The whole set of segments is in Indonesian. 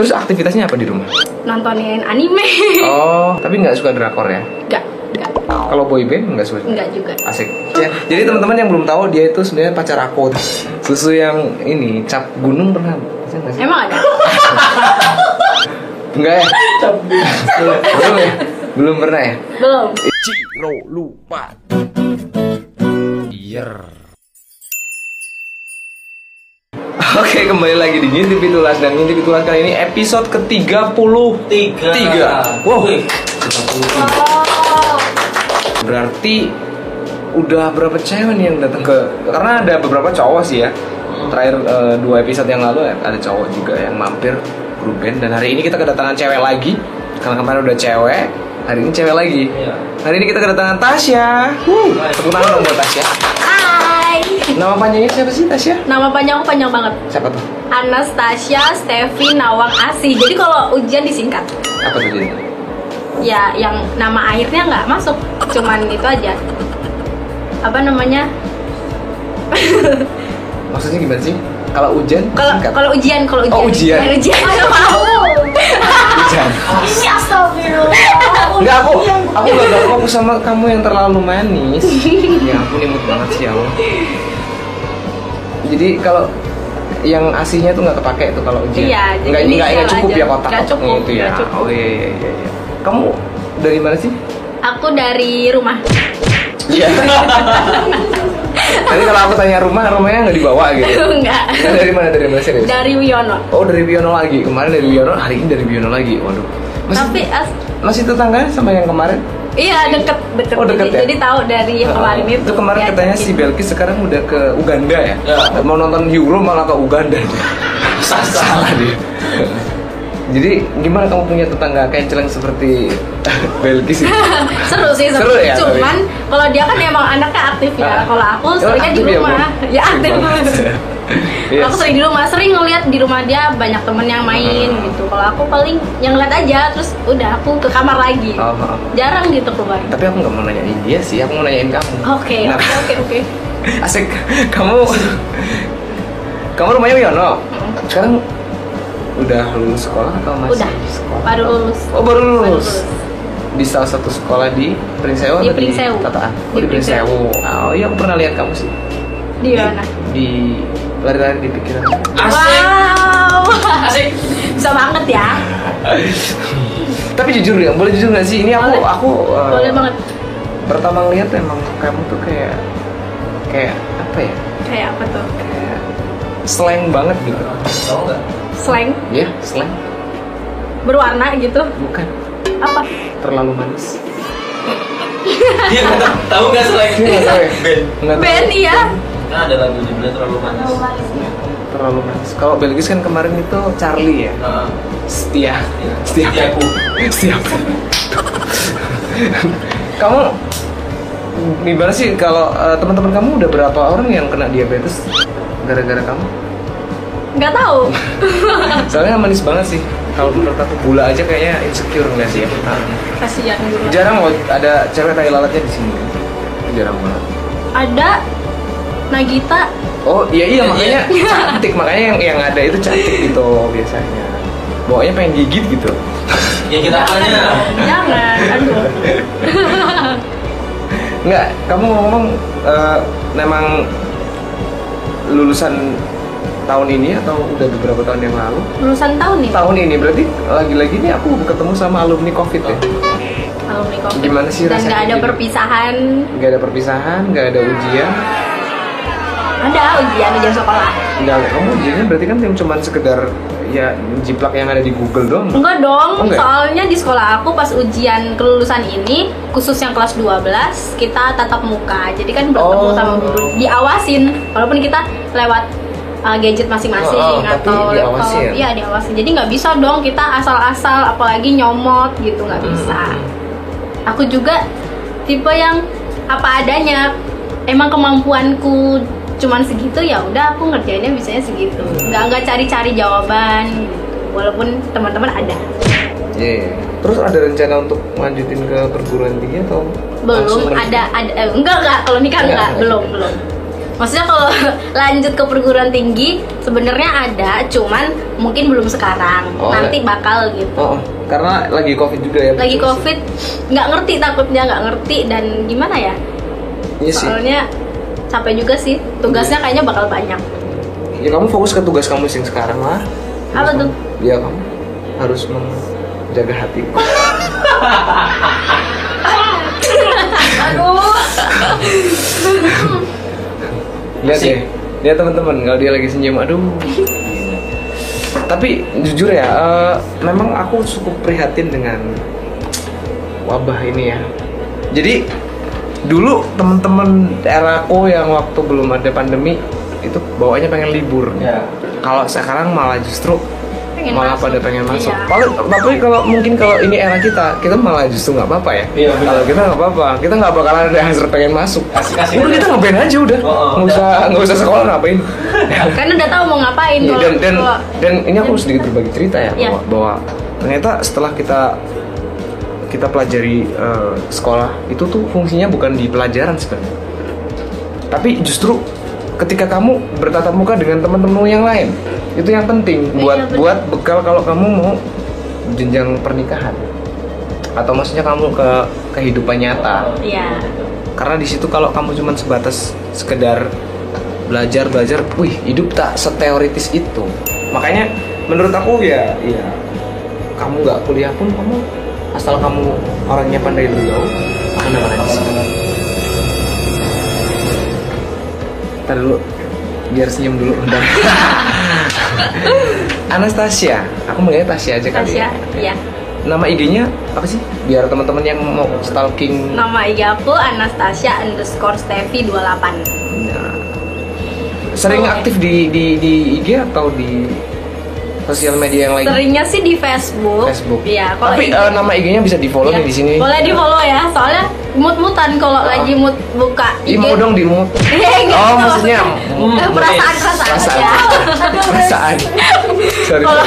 Terus aktivitasnya apa di rumah? nontonin anime Oh, tapi nggak suka drakor ya? enggak enggak Kalau boy band nggak suka? enggak juga Asik. Ya, Jadi teman-teman yang belum tahu dia itu sebenarnya pacar aku. Susu yang ini cap gunung pernah? Nggak emang ada Enggak ya? belum ya? Belum pernah ya? belum Ciro lupa. Yer. Oke kembali lagi di Ngintip Pitulas dan Ngintip Pitulas kali ini episode ke-30 Tiga. Tiga. Wow. Wih, 33. Berarti udah berapa cewek nih yang datang ke Karena ada beberapa cowok sih ya Terakhir eh, dua episode yang lalu ya, ada cowok juga yang mampir grup band Dan hari ini kita kedatangan cewek lagi Karena kemarin udah cewek Hari ini cewek lagi Iya. Hari ini kita kedatangan Tasya Wuh, Tepuk tangan dong buat Tasya hai Nama panjangnya siapa sih Tasya? nama panjang aku panjang banget Siapa tuh? Anastasia Stevi Nawang Asih jadi kalau ujian disingkat Apa tuh jadi? ya yang nama akhirnya nggak masuk cuman itu aja apa namanya Maksudnya gimana sih? Kalau hujan, kalau ujian kalau ujian Oh, ujian. Bukan ujian hujan. ini astagfirullah Enggak aku, aku gak gak fokus sama kamu yang terlalu manis. ya ampun imut banget sih ya Allah. Jadi kalau yang aslinya tuh nggak kepake tuh kalau ujian. Iya, nggak ini nggak nggak cukup aja. ya kotak kotaknya cukup, itu ya. cukup. Oh iya iya iya. iya. Kamu dari mana sih? aku dari rumah Iya. Tadi kalau aku tanya rumah, rumahnya nggak dibawa gitu. enggak Nah, dari mana dari mana serius? dari Wiono Oh dari Biono lagi. Kemarin dari Biono, hari ini dari Biono lagi. Waduh. Masih, tapi as- masih tetangga sama yang kemarin? Iya deket deket, Oh, deket jadi, ya? jadi tahu dari yang kemarin itu Itu kemarin Ya, katanya si Belkis sekarang udah ke Uganda ya? Ya. Mau nonton Euro malah ke Uganda. Salah dia. Jadi gimana kamu punya tetangga kenceleng seperti Belkis itu? seru sih seru, Seru ya, cuman kalau dia kan emang anaknya aktif ya kalau aku Oh, seringnya di ya, rumah ya aktif banget. Iya. aku sering di rumah sering ngeliat di rumah dia banyak temen yang main Hmm. gitu kalau aku paling yang ngeliat aja terus udah aku ke kamar lagi Oh, oh. jarang gitu keluar Tapi aku nggak mau nanyain dia sih, aku mau nanyain kamu. oke oke oke oke Asik, kamu kamu rumahnya Wiono. Sekarang udah lulus sekolah atau masih udah sekolah? baru lulus Oh baru Baru lulus. Di salah satu sekolah di Prinsewu Di atau Prinsewu. Tataan? Oh, Di di Prinsewu. Oh iya aku pernah lihat kamu sih. di mana Di lari-lari di pikiran. Asik. wow Asik. bisa banget ya Tapi jujur ya, boleh jujur nggak sih? Ini aku Boleh. aku uh, boleh banget Pertama ngeliat emang kamu tuh kayak kayak apa ya? kayak apa tuh Kayak slang banget gitu. Tahu nggak? slang Ya, slang. berwarna gitu Bukan apa terlalu manis. Dia nggak tahu- nggak selain Dia nggak tahu Kan ada lagu judulnya terlalu manis. Terlalu manis. Kalau Belgis kan kemarin itu Charlie ya. Nah, Setia. Setia. Setiaku. Setia. kamu gimana sih kalau eh, teman-teman kamu udah berapa orang yang kena diabetes gara-gara kamu? nggak tahu Soalnya manis banget sih. Kalau menurut aku gula aja kayaknya insecure nggak sih ya? kasihan dulu Jarang loh ada cewek tai lalatnya di sini. Jarang banget. ada Nagita Oh iya iya makanya Iya. cantik makanya yang yang ada itu cantik gitu biasanya. Bawanya pengen gigit gitu. ya kita tanya. jangan aduh Enggak, kamu ngomong eh, memang lulusan tahun ini atau udah beberapa tahun yang lalu? lulusan tahun nih Tahun ini berarti lagi-lagi nih aku ketemu sama alumni Covid ya. alumni covid Gimana sih dan rasanya nggak ada jadi- perpisahan Gak ada perpisahan, gak ada ujian. Ujian ujian sekolah Enggak, kamu ujiannya berarti kan yang cuman sekedar ya jiplak yang ada di Google doang. enggak dong Oh, enggak? soalnya di sekolah aku pas ujian kelulusan ini khusus yang kelas 12 kita tatap muka jadi kan bertemu Oh. sama guru diawasin walaupun kita lewat uh, gadget masing-masing Oh, oh, atau laptop diawasin. iya diawasin jadi nggak bisa dong kita asal-asal apalagi nyomot gitu nggak bisa Hmm. aku juga tipe yang apa adanya emang kemampuanku cuman segitu ya udah aku ngerjainnya bisanya segitu. Nggak nggak cari-cari jawaban gitu walaupun teman-teman ada. Iya. Terus ada rencana untuk lanjutin ke perguruan tinggi atau belum ada ada eh, enggak enggak. Kalau nikah Enggak, enggak, belum belum. Maksudnya kalau lanjut ke perguruan tinggi sebenarnya ada cuman mungkin belum sekarang. Oh, nanti bakal gitu. Oh, oh, karena lagi covid juga ya. lagi covid nggak ngerti takutnya nggak ngerti dan gimana ya? Iya sih. Capek juga sih tugasnya kayaknya bakal banyak Ya kamu fokus ke tugas kamu yang sekarang lah. Apa tuh? Ya kamu harus menjaga hatiku. aduh Lihat deh, lihat teman-teman kalau dia lagi senyum, aduh. Tapi jujur ya, eh, memang aku cukup prihatin dengan wabah ini ya. Jadi dulu teman-teman eraku yang waktu belum ada pandemi itu bawanya pengen libur. Ya. Kalau sekarang malah justru Pengen malah masuk. pada pengen masuk. Iya. Paling tapi kalau mungkin kalau ini era kita, kita malah justru nggak apa-apa ya. Iya, kalau kita nggak apa-apa, kita nggak bakalan ada hasrat pengen masuk. Asik-asik Udah kita ngeband aja udah, Oh, oh, nggak usah nggak usah sekolah ngapain. karena udah tahu mau ngapain Iya, kalau dan dan kalau- dan ini aku sedikit berbagi cerita ya Iya. bahwa, bahwa ternyata setelah kita kita pelajari eh, sekolah itu tuh fungsinya bukan di pelajaran sebenarnya tapi justru ketika kamu bertatap muka dengan teman-teman yang lain itu yang penting Iya, buat betul. buat bekal kalau kamu mau jenjang pernikahan atau maksudnya kamu ke kehidupan nyata Iya. karena di situ kalau kamu cuma sebatas sekedar belajar belajar, wih hidup tak seteoritis itu. Makanya menurut aku ya, ya kamu nggak kuliah pun kamu asal kamu orangnya pandai beliau akan dapat rezeki. Ntar dulu, biar senyum dulu. Bentar. Anastasia, aku manggilnya Tasya aja kali Tasya, ya. iya. Nama IG-nya apa sih? Biar teman-teman yang mau stalking Nama IG aku Anastasia underscore Steffi 28 Nah, sering Oh. aktif di, di di IG atau di sosial media yang lain? Seringnya sih di Facebook Facebook. Iya, kalau Tapi IG eh, nama IG-nya bisa di follow Iya. nih di sini. Boleh di follow ya, soalnya mut-mutan kalau Oh. lagi mut buka Ih, IG mau dong di mute. Iya, gitu. Oh, maksudnya perasaan perasaan perasaan. Sorry. Kalau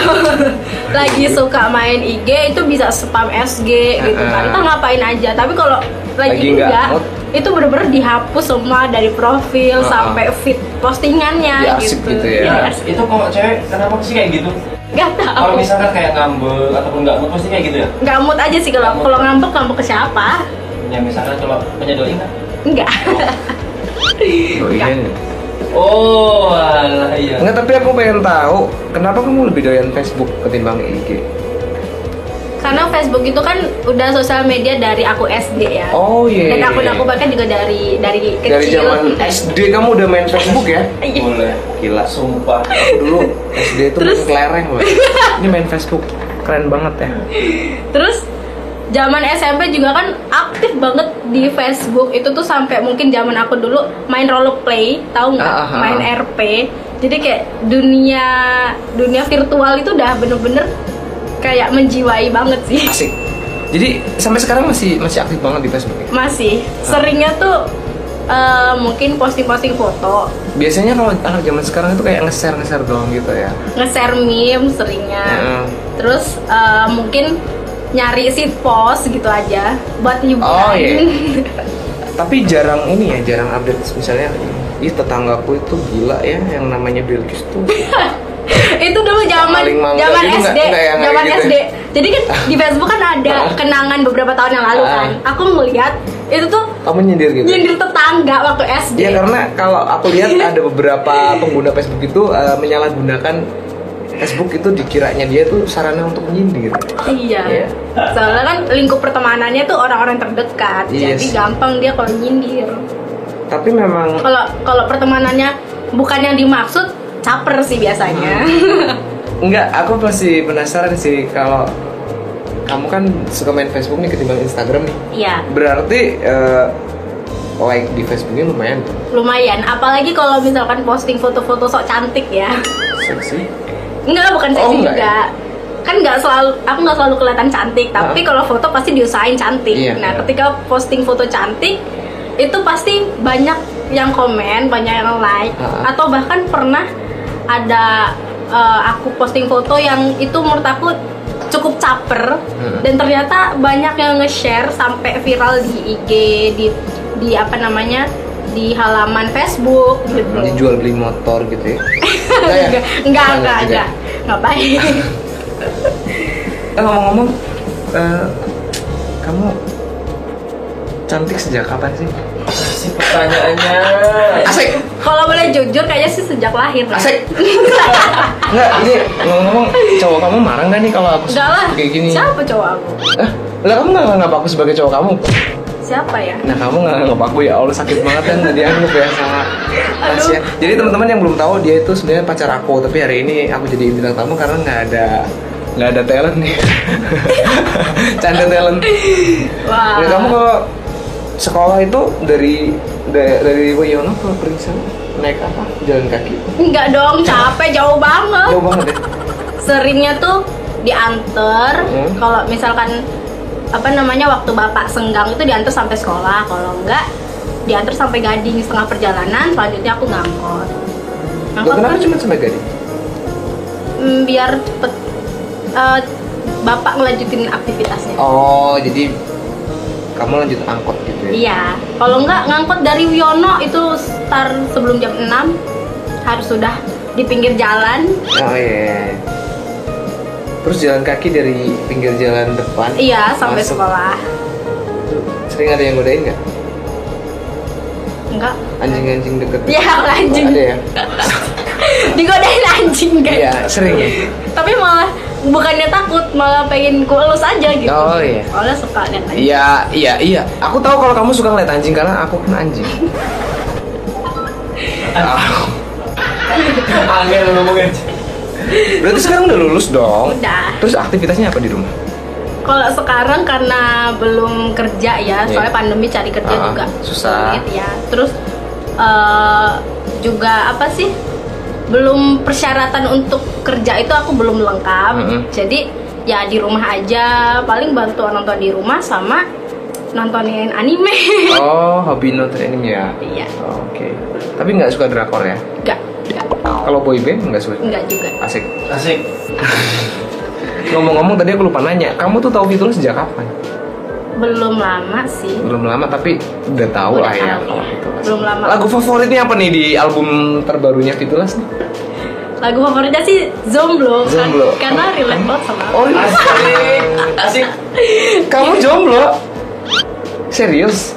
lagi suka main IG itu bisa spam SG gitu kan. Uh-uh. Kita ngapain aja. Tapi kalau lagi, Lagi nggak enggak, mood. itu bener-bener dihapus semua dari profil Uh-uh. sampai feed postingannya gitu. gitu ya. Iya, Ya, itu kok cewek kenapa sih kayak gitu? Nggak Kalau tahu. misalkan kayak ngambek ataupun nggak mood pasti kayak gitu ya? Nggak mood aja sih kalau kalau ngambek ngambek ke siapa? Ya misalkan kalau punya doi kan? Enggak. Oh, iya. Oh, alah iya. Enggak, tapi aku pengen tahu kenapa kamu lebih doyan Facebook ketimbang IG? Karena Facebook itu kan udah sosial media dari aku SD ya. Oh iya. Dan akun aku bahkan juga dari dari kecil. dari zaman SD kamu udah main Facebook ya? Iya. Boleh. Gila. Sumpah. Dulu SD itu main kelereng loh. Ini main Facebook keren banget ya. Terus zaman SMP juga kan aktif banget di Facebook itu tuh sampai mungkin zaman aku dulu main role play, tahu nggak? Ah, ah, ah. main RP. Jadi kayak dunia dunia virtual itu udah bener-bener kayak menjiwai banget sih. Asik. Jadi sampai sekarang masih masih aktif banget di Facebook. ya? Masih seringnya tuh eh, mungkin posting-posting foto, Biasanya kalau anak zaman sekarang itu kayak nge-share nge-share doang gitu ya. nge-share meme seringnya. Terus eh, mungkin nyari seed post gitu aja buat hiburan. Oh, iya. Tapi jarang ini ya, jarang update misalnya Ih tetanggaku itu gila ya yang namanya Bilkis tuh itu dulu zaman Paling mangga zaman gitu SD zaman gitu ya? SD jadi kan di Facebook kan ada kenangan beberapa tahun yang lalu Ah. kan. Aku ngeliat itu tuh Kamu nyindir gitu? nyindir tetangga waktu SD Ya karena kalau aku lihat ada beberapa pengguna Facebook itu eh, menyalahgunakan Facebook itu dikiranya dia tuh sarana untuk menyindir iya. Iya. soalnya kan lingkup pertemanannya tuh orang-orang terdekat. Iya jadi gampang dia kalau nyindir. Tapi memang kalau kalau pertemanannya bukan yang dimaksud caper sih biasanya Hmm. Enggak, aku masih penasaran sih kalau kamu kan suka main Facebook nih ketimbang Instagram nih iya Berarti eh, like di Facebooknya lumayan lumayan apalagi kalau misalkan posting foto-foto sok cantik ya seksi Enggak, bukan Oh, seksi enggak juga. Kan nggak selalu, aku nggak selalu kelihatan cantik. Tapi Ah. kalau foto pasti diusahain cantik. Iya. Nah, ketika posting foto cantik, itu pasti banyak yang komen, banyak yang like, Ah. atau bahkan pernah ada eh, aku posting foto yang itu menurut aku cukup caper Hmm. dan ternyata banyak yang nge-share sampai viral di IG di di apa namanya di halaman Facebook gitu Dia jual beli motor gitu ya. Enggak ya? enggak enggak enggak enggak ngapain Eh ngomong-ngomong, eh, kamu cantik sejak kapan sih? Sih pertanyaannya Asik. kalau boleh jujur kayaknya sih sejak lahir lah. Asik. Enggak, ini ngomong-ngomong, cowok kamu marah nggak nih kalau aku enggak lah kayak gini? siapa cowok aku Eh, lah kamu nggak nganggap aku sebagai cowok kamu? siapa ya Nah kamu nggak nganggap aku ya Allah sakit banget kan nggak dianggap ya sama Tasya. Jadi teman-teman yang belum tahu dia itu sebenarnya pacar aku, tapi hari ini aku jadi bintang tamu karena nggak ada nggak ada talent nih. Canda talent. wah Ya, kamu kalau sekolah itu dari dari, dari ke Peringsaan naik apa? Jalan kaki? enggak dong capek jauh banget Jauh banget ya. seringnya tuh diantar Hmm. kalau misalkan apa namanya waktu bapak senggang itu diantar sampai sekolah kalau enggak diantar sampai gading setengah perjalanan selanjutnya aku ngangkot ngangkot kenapa kan cuma sampai gading? mm, biar cepet eh, bapak ngelanjutin aktivitasnya Oh, jadi kamu lanjut angkot gitu ya? iya kalau enggak ngangkot dari Wiono itu start sebelum jam 6 harus sudah di pinggir jalan Oh iya. Terus jalan kaki dari pinggir jalan depan? iya sampai masuk. sekolah Sering ada yang godain nggak? enggak Anjing-anjing deket? Iya, anjing. Ada ya? digodain anjing kan Iya, sering ya? tapi malah bukannya takut malah pengen kulus aja gitu Oh, iya. soalnya suka liat anjing Iya, iya, iya. Aku tahu kalau kamu suka ngeliat anjing karena aku kan anjing. Ah, angin ngomongin Berarti sekarang udah lulus dong? Udah. Terus aktivitasnya apa di rumah? kalau sekarang karena belum kerja ya Iya. soalnya pandemi cari kerja Ah, juga susah. ya terus eh, juga apa sih belum persyaratan untuk kerja itu aku belum lengkap Mm-mm. jadi ya di rumah aja paling bantu nonton di rumah sama nontonin anime Oh, hobi nonton anime ya? iya Oh, Oke. Tapi nggak suka drakor ya? enggak enggak Kalau boy band nggak suka? enggak juga Asik. asik Ngomong-ngomong tadi aku lupa nanya, kamu tuh tahu Fitulus sejak kapan? Belum lama sih Belum lama tapi udah tahu Udah lah ya tahu, kalau iya. Fitulus. Belum lama. Lagu favoritnya apa nih di album terbarunya Fitulus nih? lagu favoritnya sih Zomblo, kan- Jomblo. karena relate banget sama aku. Oh, iya. asik asik kamu jomblo? Serius?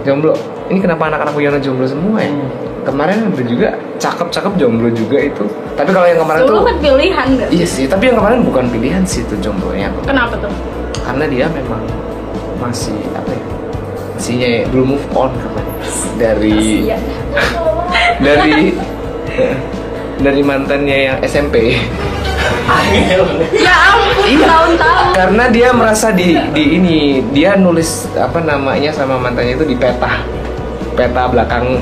Jomblo? Ini kenapa anak-anak Wiono jomblo semua ya? Hmm. Kemarin ada juga cakep-cakep jomblo juga itu. Tapi kalau yang kemarin Dulu tuh kan pilihan gak? Iya sih, tapi yang kemarin bukan pilihan sih itu jomblonya. Kenapa tuh? Karena dia memang masih apa ya? Masih belum move on katanya dari dari dari mantannya yang SMP. Ya ampun, Iya. tahun-tahun. Karena dia merasa di di ini dia nulis apa namanya sama mantannya itu di peta peta belakang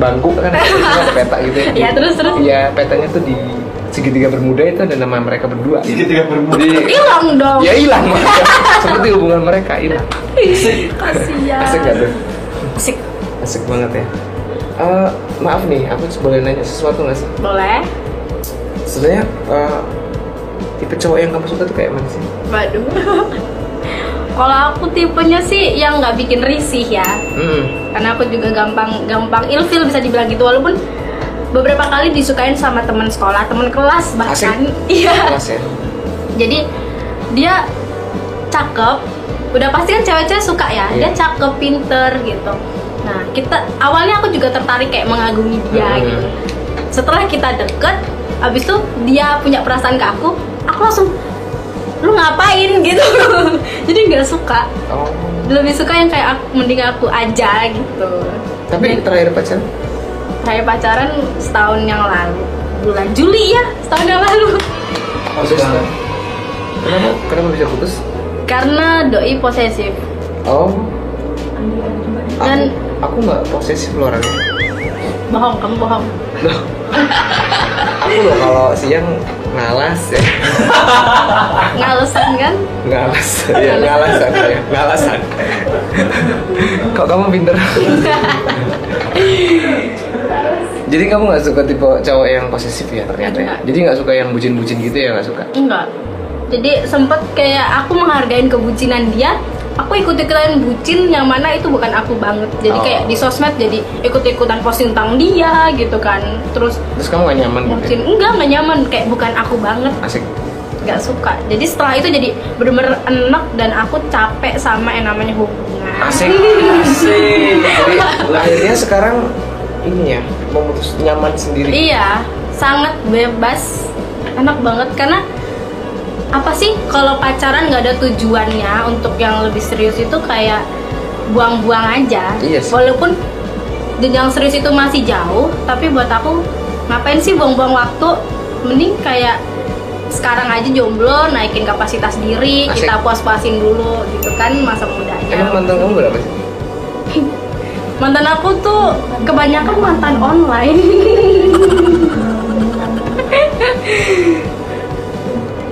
bangku kan ada peta gitu ya. Iya, terus, terus? Iya petanya tuh di segitiga bermuda itu ada nama mereka berdua. segitiga bermuda Hilang dong. ya hilang seperti hubungan mereka hilang. Kasihan. Asik gak tuh? Asik. Asik banget ya. Eh, maaf nih, aku boleh nanya sesuatu nggak sih? Boleh. Sebenarnya eh, tipe cowok yang kamu suka tuh kayak mana sih? Waduh. Kalau aku tipenya sih yang nggak bikin risih ya. Hmm. Karena aku juga gampang gampang ilfil bisa dibilang gitu walaupun beberapa kali disukain sama teman sekolah, teman kelas bahkan. Iya. Kelas ya. jadi dia cakep udah pasti kan cewek-cewek suka ya dia Iya. cakep pinter gitu nah kita awalnya aku juga tertarik kayak mengagumi dia Hmm. gitu setelah kita deket abis itu dia punya perasaan ke aku aku langsung lu ngapain gitu jadi nggak suka Oh. lebih suka yang kayak aku, mending aku aja gitu Tapi terakhir pacaran? Saya pacaran setahun yang lalu bulan Juli ya setahun yang lalu kan? Kenapa? Kenapa bisa putus? karena doi posesif Oh. Dan- aku, nggak posesif loh orangnya. bohong kamu bohong Loh. aku loh kalau siang ngalas ya. ngalesan kan Ngalas. ya ngalasan ya. Ngalasan. Kok kamu pinter? Jadi kamu nggak suka tipe cowok yang posesif ya ternyata ya? Jadi nggak suka yang bucin-bucin gitu ya nggak suka? enggak jadi sempet kayak aku menghargai kebucinan dia aku ikut-ikutan bucin yang mana itu bukan aku banget jadi Oh. kayak di sosmed jadi ikut-ikutan posting tentang dia gitu kan terus Terus kamu gak nyaman gitu? bucin ya? enggak nggak nyaman kayak bukan aku banget Asik. nggak suka jadi setelah itu jadi bener-bener enak dan aku capek sama yang namanya hubungan Asik. Asik. Jadi akhirnya sekarang ini ya memutus nyaman sendiri. iya sangat bebas enak banget karena apa sih kalau pacaran nggak ada tujuannya untuk yang lebih serius itu kayak buang-buang aja Iya sih. walaupun jenjang serius itu masih jauh tapi buat aku ngapain sih buang-buang waktu mending kayak sekarang aja jomblo naikin kapasitas diri Asik. kita puas-puasin dulu gitu kan masa mudanya Emang mantan kamu berapa sih? Mantan aku tuh kebanyakan mantan online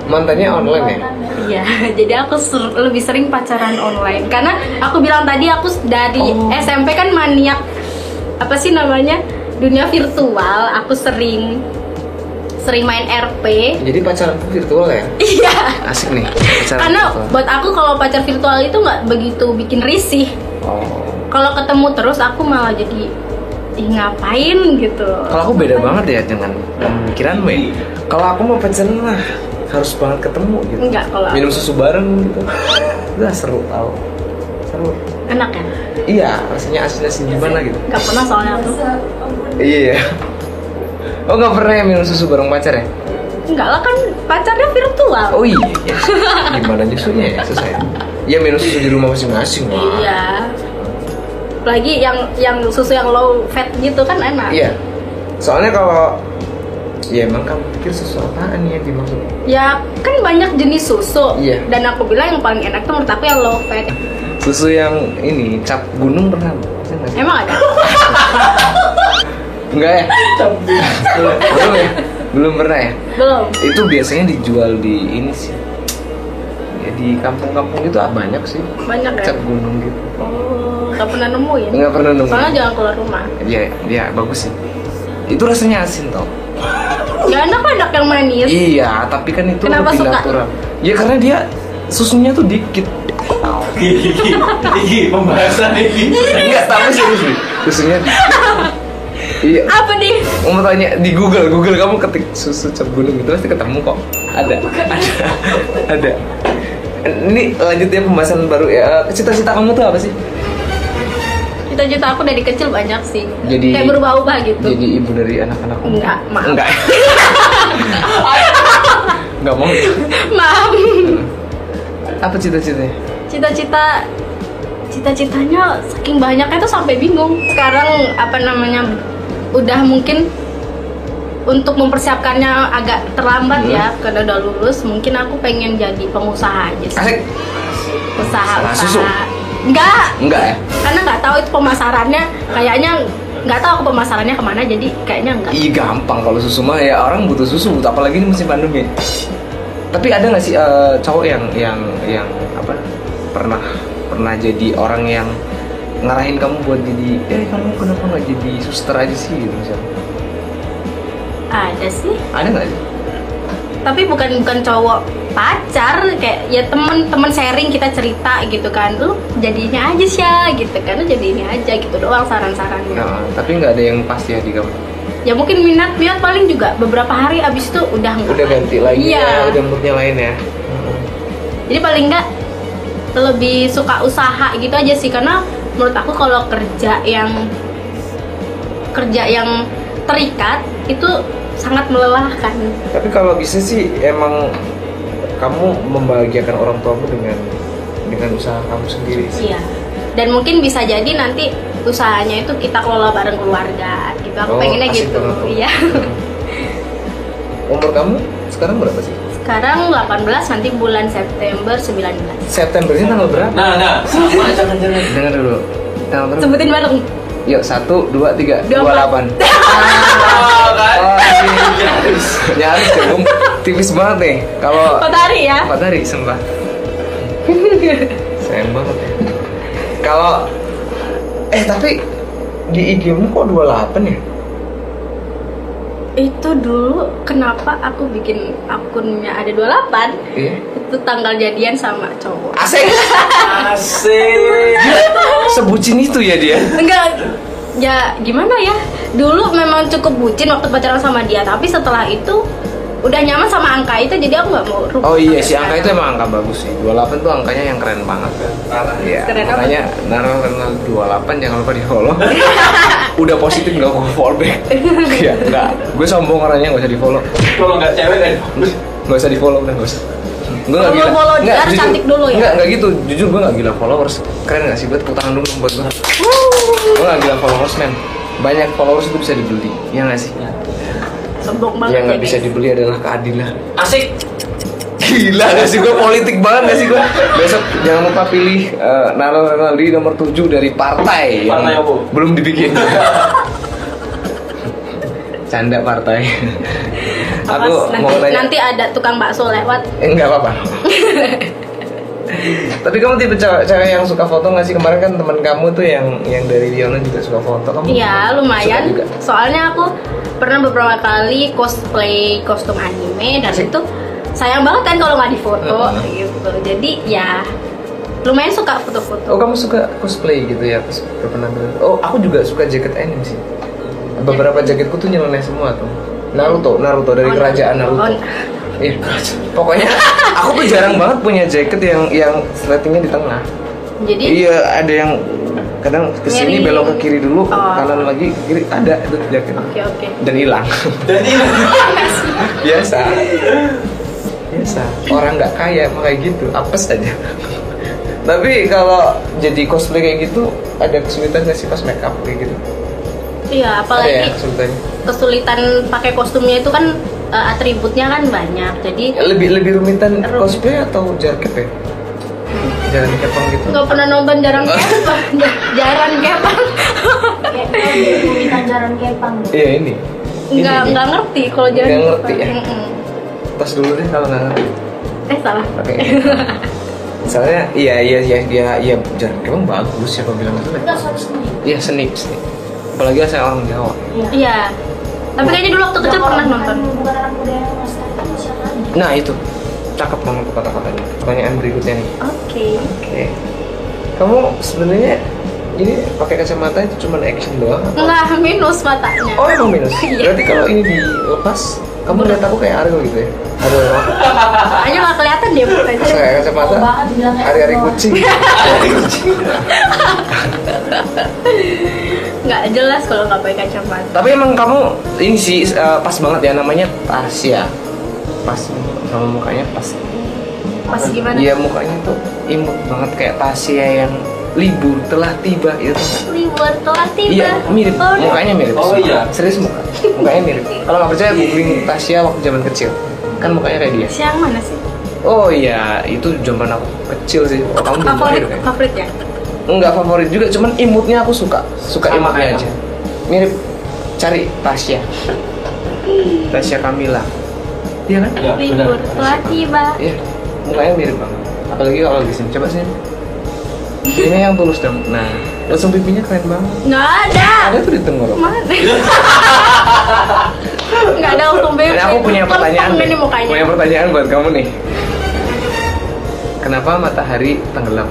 Mantannya online ya? Iya, jadi aku ser- lebih sering pacaran online karena aku bilang tadi aku dari Oh. SMP kan maniak apa sih namanya dunia virtual. Aku sering sering main RP. Jadi pacaran virtual ya? Iya, Asik nih. Pacaran karena virtual. buat aku kalau pacar virtual itu nggak begitu bikin risih. Oh. Kalau ketemu terus aku malah jadi ih ngapain gitu. Kalau aku beda banget ya dengan pemikiranmu ya. Kalau aku mau pacaran mah harus banget ketemu gitu. Enggak, kalau Minum susu bareng gitu. Udah seru tau. Seru. enak ya. Iya, rasanya asin-asin gimana gitu. Nggak pernah soalnya aku. Iya. Oh nggak pernah ya minum susu bareng pacar ya? Enggak lah kan pacarnya virtual. Oh iya. Gimana susunya ya susah ya? Ya minum susu di rumah masing-masing lah. Iya. Apalagi yang yang susu yang low fat gitu kan enak. Iya. Soalnya kalau ya emang kamu pikir susu apaan ya dimaksud? Ya kan banyak jenis susu. Iya. Dan aku bilang yang paling enak tuh menurut aku yang low fat. Susu yang ini cap gunung pernah? Sih? Emang ada? Enggak ya? Belum ya? Belum pernah ya? Belum. Itu biasanya dijual di ini sih. Ya di kampung-kampung itu ah, banyak sih. Banyak ya. Cap gunung gitu. Oh, gak pernah nemuin. Enggak pernah nemu. Soalnya jangan keluar rumah. Iya, iya bagus sih. Itu rasanya asin tau. Ya enak enak yang manis. Iya, tapi kan itu Kenapa lebih suka? natural. Ya karena dia susunya tuh dikit. Gigi, pembahasan ini. Enggak, tapi serius nih. Susunya. Iya. Apa nih? Mau tanya di Google, Google kamu ketik susu cap gunung itu pasti ketemu kok. Ada, ada, ada. Ini lanjut ya pembahasan baru ya. Cita-cita kamu tuh apa sih? Cita-cita aku dari kecil banyak sih. Jadi- Kayak berubah-ubah gitu. Jadi ibu dari anak-anakmu? Enggak, maaf. Enggak. Enggak mau. Maaf. Apa cita-citanya? Cita-cita cita-citanya saking banyaknya tuh sampai bingung. Sekarang apa namanya udah mungkin untuk mempersiapkannya agak terlambat Hmm. ya karena udah lulus mungkin aku pengen jadi pengusaha aja sih Asik. usaha Usaha? Enggak Enggak ya? karena nggak tahu itu pemasarannya kayaknya nggak tahu aku pemasarannya ke mana jadi kayaknya enggak Iya gampang kalau susu mah ya orang butuh susu, apalagi ini musim pandemi. Tapi ada nggak sih eh, cowok yang yang yang apa pernah pernah jadi orang yang ngarahin kamu buat jadi eh kamu kenapa nggak jadi suster aja sih gitu misalnya? ada sih Ada nggak sih? tapi bukan bukan cowok pacar kayak ya temen temen sharing kita cerita gitu kan. Lu jadinya aja sih ya gitu kan. Lu jadi ini aja gitu doang saran-sarannya Nah, tapi nggak ada yang pasti ya di kamu. ya mungkin minat minat paling juga beberapa hari abis itu udah nggak Udah ganti lagi iya. ya, udah moodnya lain ya. jadi paling nggak lebih suka usaha gitu aja sih karena menurut aku kalau kerja yang kerja yang terikat itu sangat melelahkan. Tapi kalau bisa sih emang kamu membahagiakan orang tuamu dengan dengan usaha kamu sendiri sih. Iya. Dan mungkin bisa jadi nanti usahanya itu kita kelola bareng keluarga gitu. Aku Oh, pengennya asik gitu. Iya. Umur kamu sekarang berapa sih? Sekarang 18 nanti bulan September 19. September ini tanggal berapa? Nah, nah, sama jangan jangan. Dengar dulu. Tanggal berapa? Sebutin bareng. Yuk, satu, dua, tiga, Dua delapan. Oh, kan? Oh, nyaris, nyaris dong. Tipis banget nih. Kalau Empat hari ya. empat hari, sumpah. Sayang banget ya. Kalau eh tapi di IG-mu kok 28 ya? itu dulu kenapa aku bikin akunnya ada 28 Iya. itu tanggal jadian sama cowok Asik. Asik. Sebucin itu ya dia. enggak ya gimana ya dulu memang cukup bucin waktu pacaran sama dia tapi setelah itu udah nyaman sama angka itu jadi aku nggak mau rubah Oh iya sih angka itu emang angka bagus sih. 28 tuh angkanya yang keren banget kan. Iya. Keren makanya Naro kenal 28 jangan lupa di follow. Udah positif nggak gue follow back. Iya nggak. Gue sombong orangnya nggak usah di follow. Kalau nggak cewek kan. Nggak usah di follow udah nggak usah. Gue nggak Kalau gila. follow dia Nggak, harus jujur. cantik dulu ya? Nggak nggak gitu. Jujur gue nggak gila followers. Keren nggak sih buat tepuk tangan dulu buat gue. Gue nggak gila followers men. Banyak followers itu bisa dibeli. Ya nggak sih? Sombong banget Yang nggak bisa dibeli adalah keadilan. Asik. Gila gak sih gue politik banget gak sih gue Besok jangan lupa pilih uh, Nano Renaldi nomor 7 dari partai. Yang Partai apa? Belum dibikin. Canda partai. Aku nanti, mau nanya nanti ada tukang bakso lewat? Eh, Enggak apa-apa Tapi kamu tipe cewek, cewek yang suka foto gak sih? Kemarin kan teman kamu tuh yang yang dari Liona juga suka foto kamu Iya lumayan. juga? Soalnya aku pernah beberapa kali cosplay kostum anime dan Asik. itu sayang banget kan kalau nggak difoto Heeh. gitu. Jadi ya lumayan suka foto-foto. Oh kamu suka cosplay gitu ya pas berpenampilan? Oh aku juga suka jaket anime sih. Beberapa jaketku tuh nyeleneh semua tuh. Naruto, Naruto dari Oh, kerajaan Naruto. oh. Iya, pokoknya aku tuh jarang banget punya jaket yang yang sletingnya di tengah. Jadi Iya, ada yang kadang ke sini belok ke kiri dulu, Oh. kanan lagi ke kiri ada itu jaket oke oke. dan hilang. Dan ini Biasa. Biasa. Orang nggak kaya emang kayak gitu, apes aja. Tapi kalau jadi cosplay kayak gitu ada kesulitan nggak sih pas make up kayak gitu? Iya Ada ya apalagi kesulitannya? kesulitan pakai kostumnya itu kan eh, atributnya kan banyak. Jadi Lebih lebih rumitan Rumit. cosplay atau jaket ya? Jalan kepang gitu. nggak pernah nonton jarang kepang, jarang kepang. Bukan jarang kepang Iya ini. Ini, Nggak ini. nggak ngerti kalau jarang Nggak ngerti ya? Tas dulu deh kalau nggak ngerti. Eh salah. Oke. Soalnya iya iya iya iya iya jalan kepang bagus siapa bilang itu? Enggak suatu seni Iya seni seni. Apalagi saya orang Jawa. Iya Iya. Tapi kayaknya dulu waktu kecil pernah nonton. Bukan anak muda yang melestarikan siapa lagi Nah itu cakep banget tuh kata-katanya. Pertanyaan berikutnya nih. Oke. Oke. Kamu sebenarnya ini pakai kacamata itu cuma action doang? atau- Enggak minus matanya. Oh emang minus. Iya. Berarti kalau ini dilepas, kamu lihat aku kayak Ariel gitu ya? Ariel apa? Soalnya nggak kelihatan dia mukanya. Kayak kacamata. Oh, Ariel. kucing. Ari kucing. Nggak jelas kalau nggak pakai kacamata. Tapi emang kamu ini sih eh, pas banget ya namanya Tasya. Pas sama mukanya pas. Pas gimana? Iya mukanya tuh imut banget kayak Tasya yang libur telah tiba itu. Libur telah tiba. Iya mirip, Oh, mukanya mirip. Oh, iya. Serius muka, mukanya mirip. Kalau nggak percaya googling Tasya waktu zaman kecil, kan mukanya kayak dia. Siang mana sih? Oh iya, itu zaman aku kecil sih. Kamu Favorit kan? favorit ya? Enggak favorit juga, cuman imutnya aku suka. Suka Sama imutnya aja. Mirip cari Tasya. Tasya Kamila. Iya kan? Ya, Libur telah tiba. Iya. Mukanya mirip banget. Apalagi kalau di sini. Coba sini. Ini yang tulus dong. Nah, langsung pipinya keren banget. Nggak ada. Ada tuh di tenggorok. Mana? Nggak ada untung bebek. Ini aku punya pertanyaan. Nih. ini mukanya. Punya pertanyaan buat kamu nih. Kenapa matahari tenggelam?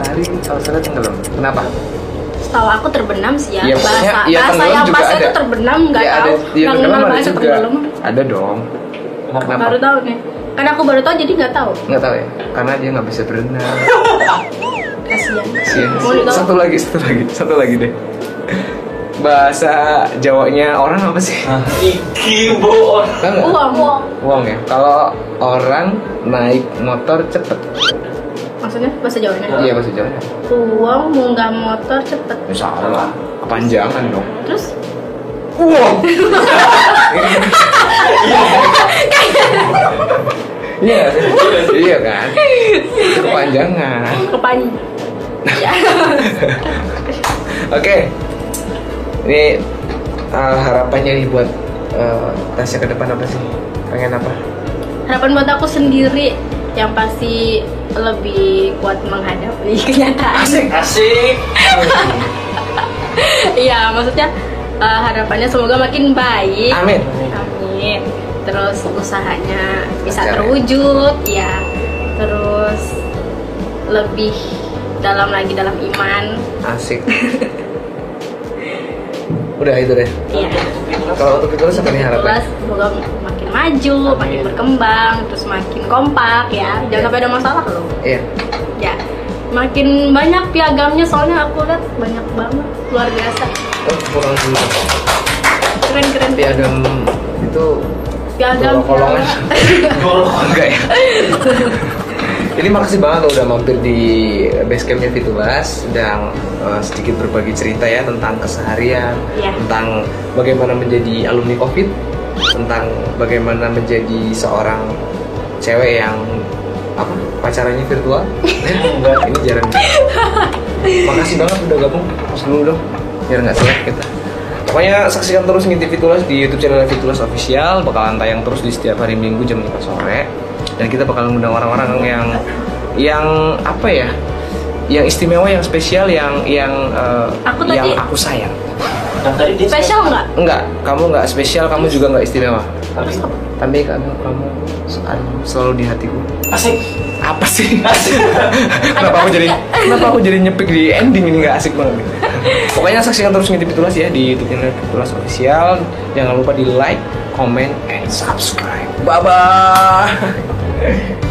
Matahari kalau salah tenggelam. Kenapa? Setahu aku terbenam sih ya. Maksudnya, bahasa iya, bahasa yang juga pas ada. itu terbenam nggak Iya, tahu. ada, Nggak tenggelam ada juga. tenggelam. Ada dong. Kenapa? Baru tahu nih. Kan aku baru tahu jadi nggak tahu. Nggak tahu ya, karena dia nggak bisa berenang. Kasihan. Satu lagi, satu lagi, satu lagi deh. Bahasa Jawanya orang apa sih? Nah, iki bohong. Nggak? Uang. Uang ya. Kalau orang naik motor cepet, Maksudnya bahasa Jawanya? iya bahasa Jawanya. Uang munggah motor cepet. Ya salah, kepanjangan dong. Terus Uang. Iya, iya kan? Kepanjangan. kepan. ya. Oke, ini uh, harapannya nih buat uh, Tasya ke depan apa sih? Pengen apa? Harapan buat aku sendiri yang pasti lebih kuat menghadapi kenyataan. Asik. Asik. Iya, maksudnya eh, harapannya semoga makin baik Amin. Amin. Terus usahanya bisa Lancar ya? terwujud, ya. Terus lebih dalam lagi dalam iman, Asik. Udah itu deh. ya. Kalau untuk Fitulas apa nih? Terus semoga makin maju, makin berkembang, terus makin kompak ya. Jangan sampai ada masalah loh. Iya. Ya. Makin banyak piagamnya soalnya aku lihat banyak banget luar biasa. Oh, kurang dulu. Keren keren. Piagam itu Piagam. kolongan. Enggak ya. Jadi makasih banget lo udah mampir di basecampnya Fitulas dan eh, sedikit berbagi cerita ya tentang keseharian, Iya. tentang bagaimana menjadi alumni COVID, tentang bagaimana menjadi seorang cewek yang apa pacarannya virtual. Eh, enggak, ini jarang. Makasih banget udah gabung. Terus dulu dong, biar nggak selek kita. Pokoknya saksikan terus Ngintip Fitulas di YouTube channel Fitulas Official bakalan tayang terus di setiap hari Minggu jam 5 sore dan kita bakalan ngundang orang-orang yang yang apa ya? Yang istimewa, yang spesial, yang yang eh, Aku yang tadi- aku sayang. Dan tadi dia Spesial nggak? Enggak, kamu nggak spesial, kamu juga nggak istimewa. Tapi Tapi kamu kamu selalu, di hatiku. asik. Apa sih? Asik. kenapa aku jadi kenapa aku jadi nyepik di ending ini nggak asik banget pokoknya saksikan terus ngintip Fitulas ya di YouTube channel Fitulas official jangan lupa di like comment and subscribe bye bye Yeah.